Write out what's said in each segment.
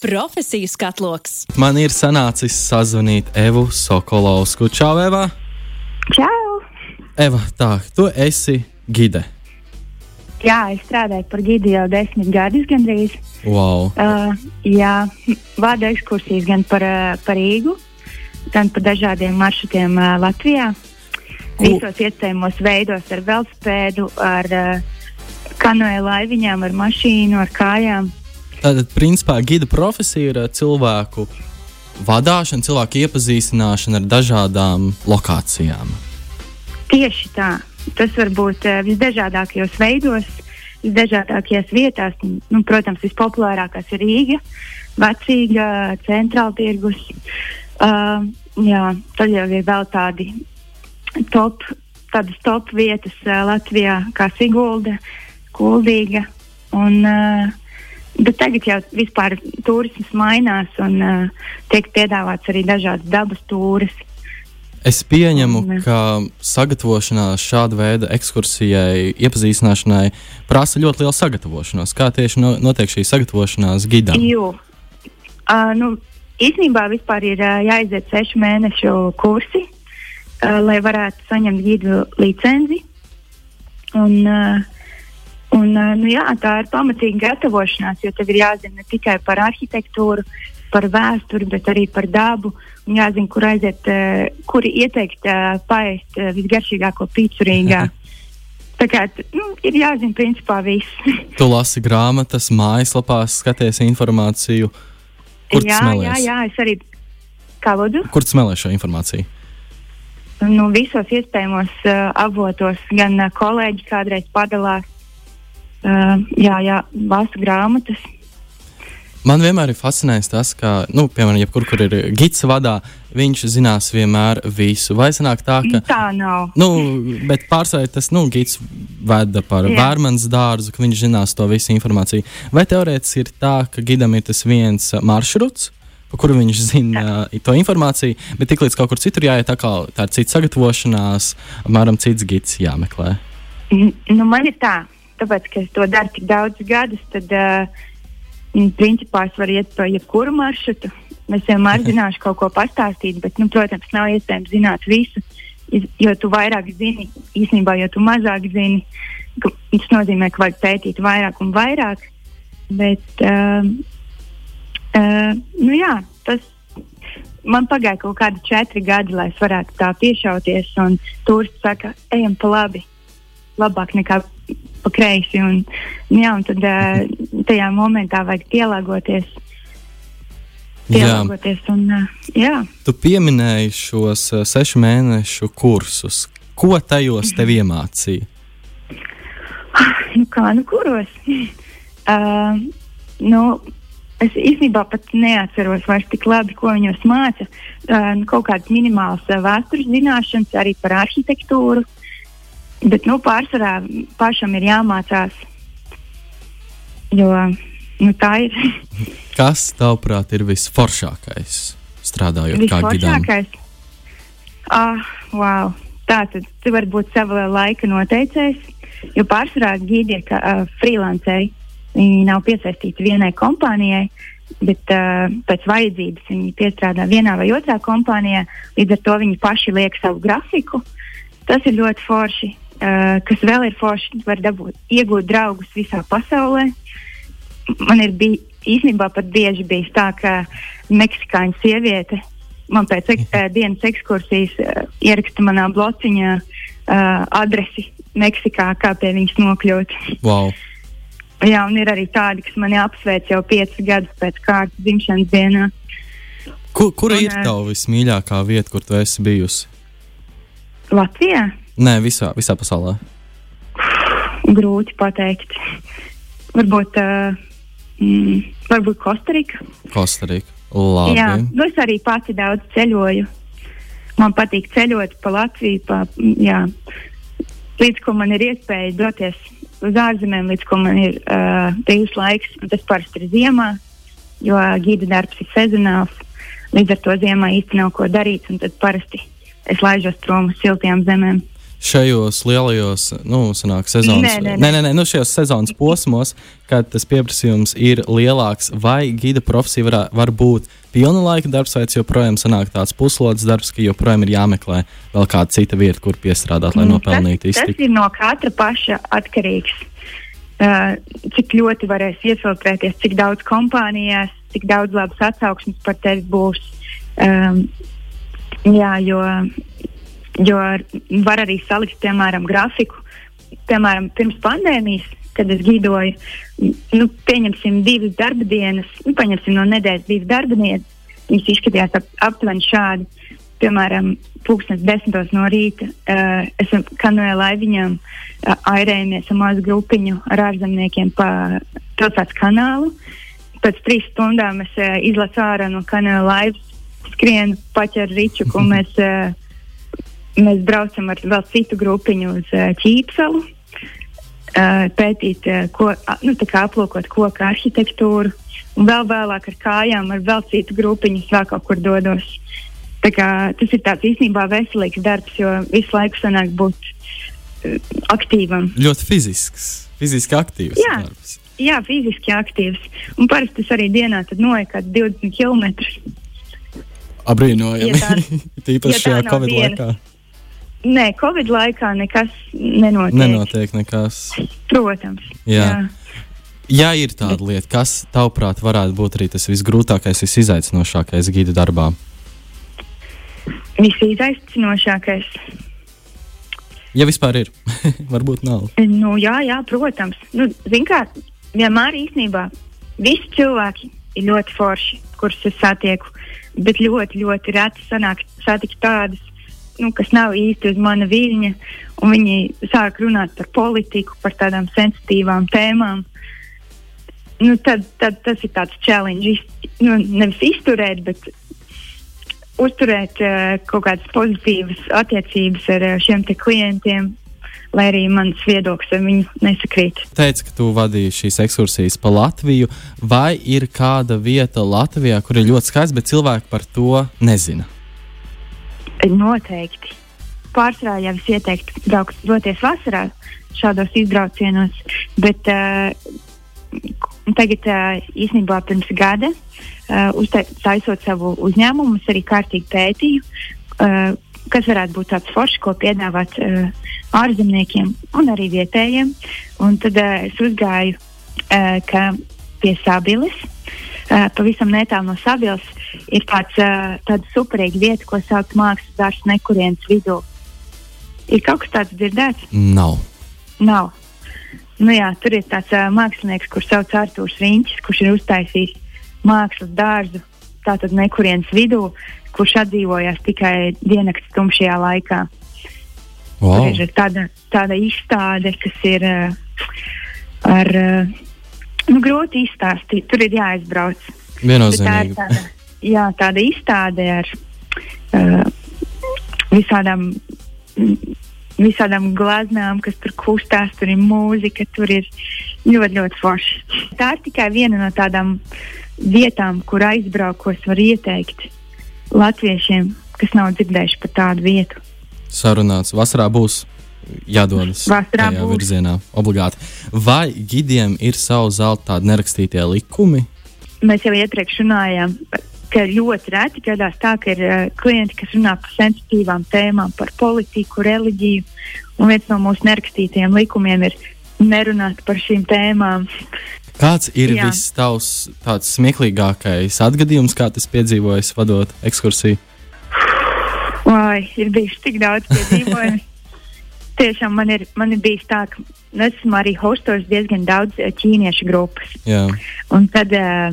Profesiju skatloks. Man ir sanācis sazvanīt Evu Sokolovsku. Čau, Eva! Čau! Eva, tā, tu esi gide. Jā, es strādāju par gidi jau desmit gadus gandrīz. Wow. Uh, jā, vadu ekskursijas gan par, uh, par Rīgu, gan par dažādiem maršrutiem uh, Latvijā. Visos iespējamos veidos ar velospēdu, ar uh, kanoja laiviņām, ar mašīnu, ar kājām. Tātad, principā, gida profesija ir uh, cilvēku vadīšana, cilvēku iepazīstināšana ar dažādām lokācijām. Tieši tā. Tas var būt uh, visdažādākajos veidos, visdažādākajās vietās. Nu, protams, vispopulārākās ir Rīga, Vecīga, Centrāla tirgus. Uh, jā, tad jau ir vēl tādi top, tādas top vietas uh, Latvijā, kā Sigulda, Kuldīga. Un, uh, Bet tagad jau vispār turisms mainās un uh, tiek piedāvāts arī dažādas dabas tūris. Es pieņemu, un, ka sagatavošanās šāda veida ekskursijai, iepazīstināšanai prasa ļoti lielu sagatavošanos. Kā tieši no, notiek šī sagatavošanās gidam? Jo, uh, nu, īstenībā vispār ir uh, jāiziet sešu mēnešu kursi, uh, lai varētu saņemt gidu licenci. Un, uh, Un, nu, jā, tā ir pamatīga gatavošanās, jo tev ir jāzina ne tikai par arhitektūru, par vēsturi, bet arī par dabu. Un jāzina, kur aiziet, kuri ieteikt paēst visgaršīgāko pīci Rīgā. Tā kā nu, ir jāzina, principā viss. tu lasi grāmatas, mājaslapās, skaties informāciju. Kur jā, jā, jā, es arī kā vadu. Kur smelē šo informāciju? Nu, visos iespējamos uh, avotos, gan uh, kolēģi kādreiz padalās uh, jā, jā, lasu grāmatas. Man vienmēr ir fascinējis tas, ka, nu, piemēram, jebkur, kur ir gids vadā, viņš zinās vienmēr visu. Vai sanāk tā, ka. Tā nav. Nu, bet pārsvarā tas, nu, gids veda par vērmanas dārzu, ka viņš zinās to visu informāciju. Vai teorētiski ir tā, ka gidam ir tas viens maršruts? Pa kuru viņš zina uh, to informāciju, bet tiklīdz kaut kur citur jāiet, tā, kā, tā ir cita sagatavošanās, apmēram cits gids jāmeklē. Nu, man ir tā, tāpēc, ka es to daru tik daudz gadus, tad, uh, principā, es varu iet pa jebkuru maršrutu. Es vienmēr zināšu kaut ko pastāstīt, bet, nu, protams, nav iespējams zināt visu. Jo tu vairāk zini, īstenībā, jo tu mazāk zini, tas nozīmē, ka vajag pētīt vairāk un vairāk. Bet, uh, uh, nu, jā, tas man pagāja kaut kādi četri gadi, lai es varētu tā piešauties. Un turisti saka, ejam pa labi. Labāk nekā pa kreisi. Un, jā, un tad uh, tajā momentā vajag pielāgoties. Pielāgoties jā. Un, uh, jā. Tu pieminēji šos uh, sešu mēnešu kursus. Ko tajos tev iemācīja? Nu, kā nu kuros? Uh, nu, es īstenībā pat neatceros vairs tik labi, ko viņos māca. Uh, kaut kādas minimālas uh, vēstures zināšanas arī par arhitektūru. Bet nu, pārsvarā pašam ir jāmācās. Jo nu, tā ir. Kas, tavuprāt, ir visforšākais strādājot kā gidam? Ah, wow. Tā tad tu vari būt sava laika noteicējs, jo pārsvarā gidi ir uh, freelanceri. Viņi nav piesaistīti vienai kompānijai, bet uh, pēc vajadzības viņi piestrādā vienā vai otrā kompānijā. Līdz ar to viņi paši liek savu grafiku. Tas ir ļoti forši. Uh, kas vēl ir forši, var dabūt, iegūt draugus visā pasaulē. Man ir bijis īstenībā pat bieži bijis tā, ka meksikāņu sieviete man pēc ek, uh, dienas ekskursijas uh, ieraksta manā blociņā uh, adresi Meksikā, kā pie viņas nokļūt. Wow. Jā, un ir arī tādi, kas mani apsveic jau piecus gadus pēc kārtas dzimšanas dienā. Kur, kura un, ir tava vismīļākā vieta, kur tu esi bijusi? Latvijā? Nē, visā, visā pasaulē. Grūti pateikt. Varbūt, uh, mm, varbūt Kostarika. Kostarika. Labi. Jā, nu es arī pati daudz ceļoju. Man patīk ceļot pa Latviju, pa, jā, līdz ko man ir iespēja doties uz ārzemēm, līdz ko man ir uh, brīvs laiks. Tas parasti ir ziemā, jo gīda darbs ir sezonāls. Līdz ar to ziemā īsti nav ko darīt, un tad parasti es laižos prom uz siltām zemēm. Šajos lielajos, nu, sanāk, sezonas, Nē, nē, nē, nē, nē, nu, šajos sezonas posmos, kad tas pieprasījums ir lielāks, vai gida profesija var, var būt pilna laika darbs, vai tas joprojām sanāk tāds puslodes darbs, ka joprojām ir jāmeklē vēl kāda cita vieta, kur piestrādāt, lai Mm, nopelnītu tas, tas iztiku. ir no katra paša atkarīgs. Uh, cik ļoti varēs iefiltrēties, cik daudz kompānijās, cik daudz labas atsauksmes par tevi būs. Um, jā, jo, jo var arī salikt, piemēram, grafiku. Piemēram, pirms pandēmijas, kad es gidoju, nu, pieņemsim divas darba dienas, nu, paņemsim no nedēļas divas darba dienas. Viņas izskatījās ap, aptuveni šādi. Piemēram, pūkstens desmitos no rīta uh, esam kanoja laiviņām uh, airējamies ar mazu grupiņu ar ārzemniekiem pa pilsētas kanālu. Pēc trīs stundām es uh, izlasu ārā no kanoja laivas, skrienu, paķeru ričuku un mēs, uh, mēs braucam ar vēl citu grupiņu uz uh, Ķīpsalu. Uh, pētīt, uh, ko, a, nu, aplūkot koku arhitektūru, un vēl vēlāk ar kājām, ar vēl citu grupiņu, vēl kaut kur dodos. Tā kā, tas ir tāds īstenībā veselīgs darbs, jo visu laiku sanāk būt uh, aktīvam. Ļoti fizisks, fiziski aktīvs Jā. darbs. Jā, fiziski aktīvs. Un parasti tas arī dienā noja kaut 20 km. Abrīnojami. Ja tā- Tīpaši ja šajā Covid dienas. laikā. Nē, Covid laikā nekas nenotiek. Nenotiek nekas. Protams. Jā. Ja ir tāda lieta, kas tavuprāt varētu būt arī tas visgrūtākais, visizaicinošākais gida darbā? Visizaicinošākais. Ja vispār ir, varbūt nav. Nu, jā, jā, protams. Nu, kā vienmēr īstenībā visi cilvēki ir ļoti forši, kurus es satieku. Bet ļoti, ļoti reti sanāk satikt tādus, nu, kas nav īsti uz mana viļņa. un Viņi sāk runāt par politiku, par tādām sensitīvām tēmām. Nu, tad, tad tas ir tāds challenge. Iz, nu, nevis izturēt, bet uzturēt uh, kaut kādas pozitīvas attiecības ar uh, šiem klientiem, lai arī mans viedoklis ar viņu nesakrīt. Teici, ka tu vadīji šīs ekskursijas pa Latviju. Vai ir kāda vieta Latvijā, kur ir ļoti skaists, bet cilvēki par to nezina? Noteikti. Pārsvarā jau es ieteiktu braukt, doties vasarā šādos izbraucienos, bet uh, tagad uh, īstenībā pirms gada, uh, uztaisot savu uzņēmumu, es arī kārtīgi pētīju, uh, kas varētu būt tāds foršs, ko piedāvāt uh, ārzemniekiem un arī vietējiem. Un tad uh, es uzgāju, uh, pie Sabiles, uh, pavisam netālu no Sabiles, ir tāds, uh, tāda superīga vieta, ko sauc mākslas dārsts nekurienes vidū. Ir kaut kas tāds dzirdēts? Nav. Nav. Nu jā, tur ir tāds uh, mākslinieks, kurš sauc Arthurs Riņķis, kurš ir uztaisījis mākslas dārzu tātad nekurienes vidū, kurš atdzīvojās tikai diennakts tumšajā laikā. Wow. Tur ir tāda, tāda izstāde, kas ir uh, ar uh, nu, grūti izstāstīt. Tur ir jāizbrauc. Bet Tā Viennozīmīgi. tāda, jā, tāda izstāde ar uh, visādām, visādām glaznām, kas tur kustās, tur ir mūzika, tur ir ļoti, ļoti forši. Tā ir tikai viena no tādām vietām, kur aizbraukos var ieteikt latviešiem, kas nav dzirdējuši par tādu vietu. Sarunāts. Vasarā būs jādodas Vasarā tajā būs. virzienā. Obligāti. Vai gidiem ir savu zelta tādi nerakstītie likumi? Mēs jau iepriekš runājām, ka ļoti reti gadās tā, ka ir uh, klienti, kas runā par sensitīvām tēmām, par politiku, reliģiju. Un viens no mūsu nerakstītajiem likumiem ir nerunāt par šīm tēmām. Kāds ir Jā. viss tavs tāds smieklīgākais atgadījums, kā tas piedzīvojis, vadot ekskursiju? Vai ir bijis tik daudz piedzīvojumu? Tiešām man ir, man ir bijis tā, ka esmu arī hostos diezgan daudz eh, ķīniešu grupas. Jā, Un tad, uh,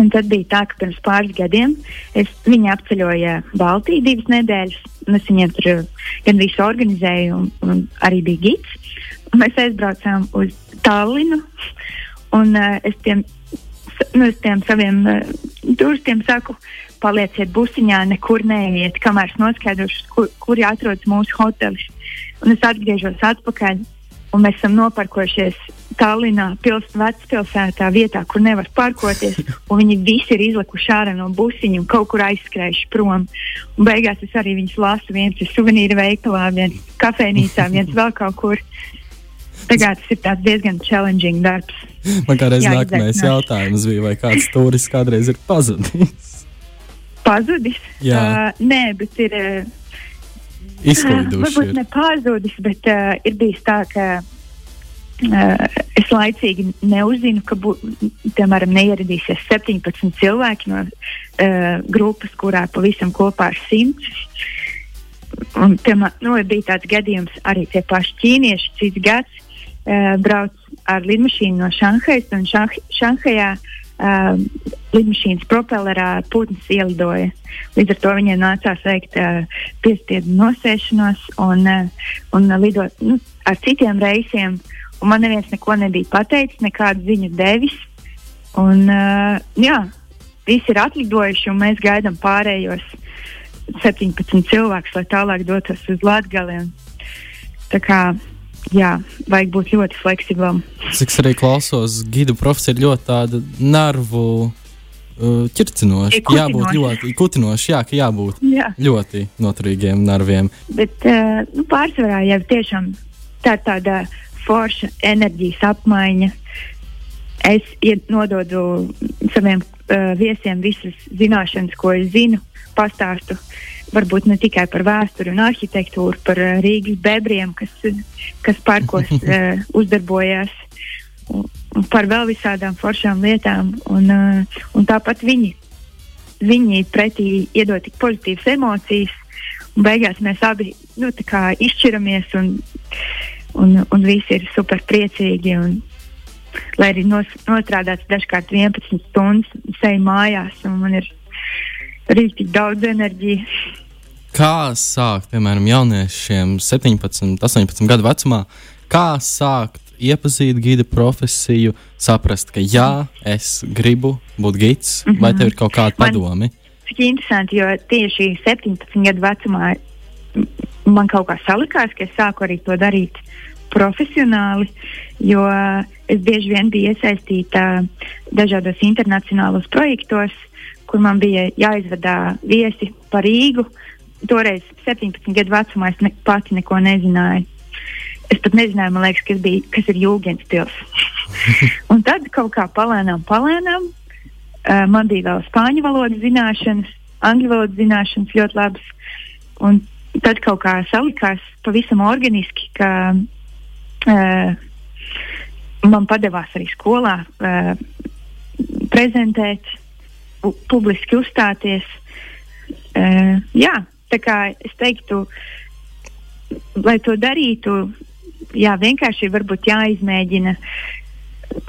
un tad bija tā, ka pirms pāris gadiem es, viņi apceļoja Baltiju divas nedēļas. un Es viņiem tur uh, gan visu organizēju, un, un arī bija gids. Un mēs aizbraucām uz Tallinu. Un, uh, es tiem, nu, es tiem saviem uh, turistiem saku, palieciet busiņā, nekur neiet, kamēr es noskaidrošu, kur, kur atrodas mūsu hotelis. Un es atgriežos atpakaļ, un mēs esam noparkojušies Tallinā, pils, vecpilsētā, vietā, kur nevar parkoties. Viņi visi ir izlikuši ārā no busiņa un kaut kur aizskrējuši prom. Un beigās es arī viņus lasu. viens ir suvenīra veikalā, viens kafejnīcā, viens vēl kaut kur. Tagad tas ir diezgan challenging darbs. Man kādreiz nākamais jautājums bija, vai kāds turists kādreiz ir pazudis? Pazudis? Jā. Uh, nē, bet ir. Uh, Izkliduši. Uh, varbūt ne pazudis, bet uh, ir bijis tā, ka uh, es laicīgi neuzzinu, ka, bū, piemēram, neieradīsies 17 cilvēki no uh, grupas, kurā pavisam kopā ir 100. Un, piemēram, nu, bija tāds gadījums arī tie paši ķīnieši, cits gads uh, brauc ar lidmašīnu no Šanhajas, un Šanh Šanhajā uh, lidmašīnas propellerā putns ielidoja. Līdz ar to viņiem nācās veikt uh, piespiedu nosēšanos un, uh, un lidot nu, ar citiem reisiem. Un man neviens neko nebija pateicis, nekādu ziņu devis. Un, uh, jā, visi ir atlidojuši, un mēs gaidām pārējos 17 cilvēkus, lai tālāk dotos uz Latviju. Tā kā jā, vajag būt ļoti fleksiblam. Cik es arī klausos, gidu profesija ir ļoti tāda nervu uh, ķircinoša. Jābūt ļoti kutinoša, jā, ka jābūt jā. ļoti noturīgiem nerviem. Bet uh, nu, pārsvarā jau tiešām tā ir tāda forša enerģijas apmaiņa. Es nododu saviem uh, viesiem visas zināšanas, ko es zinu, pastāstu uh, varbūt ne tikai par vēsturi un arhitektūru, par uh, Rīgas bebriem, kas, kas parkos uh, uzdarbojās, un par vēl visādām foršām lietām. Un, uh, un tāpat viņi, viņi pretī iedod tik pozitīvas emocijas, un beigās mēs abi nu, izšķiramies, un, un, un visi ir super priecīgi. Un, lai arī nos, nostrādāts dažkārt 11 stundas, seju mājās, un man ir rīktīgi daudz enerģijas. Kā sākt, piemēram, jauniešiem 17, 18 gadu vecumā, kā sākt iepazīt gida profesiju, saprast, ka jā, es gribu būt gids, mm -hmm. vai tev ir kaut kāda padomi? Cik interesanti, jo tieši 17 gadu vecumā man kaut kā salikās, ka es sāku arī to darīt profesionāli, jo es bieži vien biju iesaistīta dažādos internacionālos projektos, kur man bija jāizvedā viesi par Rīgu. Toreiz, 17 gadu vecumā, es ne, pati neko nezināju. Es pat nezināju, liekas, kas, bija, kas ir jūgens. un tad kaut kā palēnām, palēnām uh, man bija vēl spāņu valodas zināšanas, angļu valodas zināšanas ļoti labas. Un tad kaut kā salikās pavisam organiski, ka uh, man padevās arī skolā uh, prezentēt, pu publiski uzstāties. Uh, jā, tā kā es teiktu, lai to darītu, jā, vienkārši varbūt jāizmēģina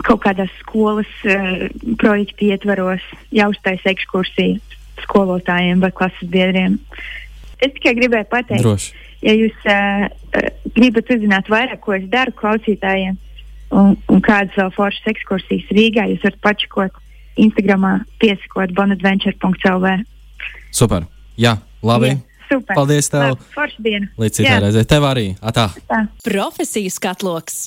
kaut kādās skolas uh, projekta ietvaros, jāuztaisa ekskursija skolotājiem vai klases biedriem. Es tikai gribēju pateikt, Droši. ja jūs uh, gribat uzzināt vairāk, ko es daru klausītājiem, un, un kādas vēl foršas ekskursijas Rīgā, jūs varat pačakot Instagramā, piesakot bonadventure.lv. Super! Jā, labi! Jā. Super. Paldies tev! Forša diena! Līdz citai reizei! Tev arī! Atā! Profesijas katloks!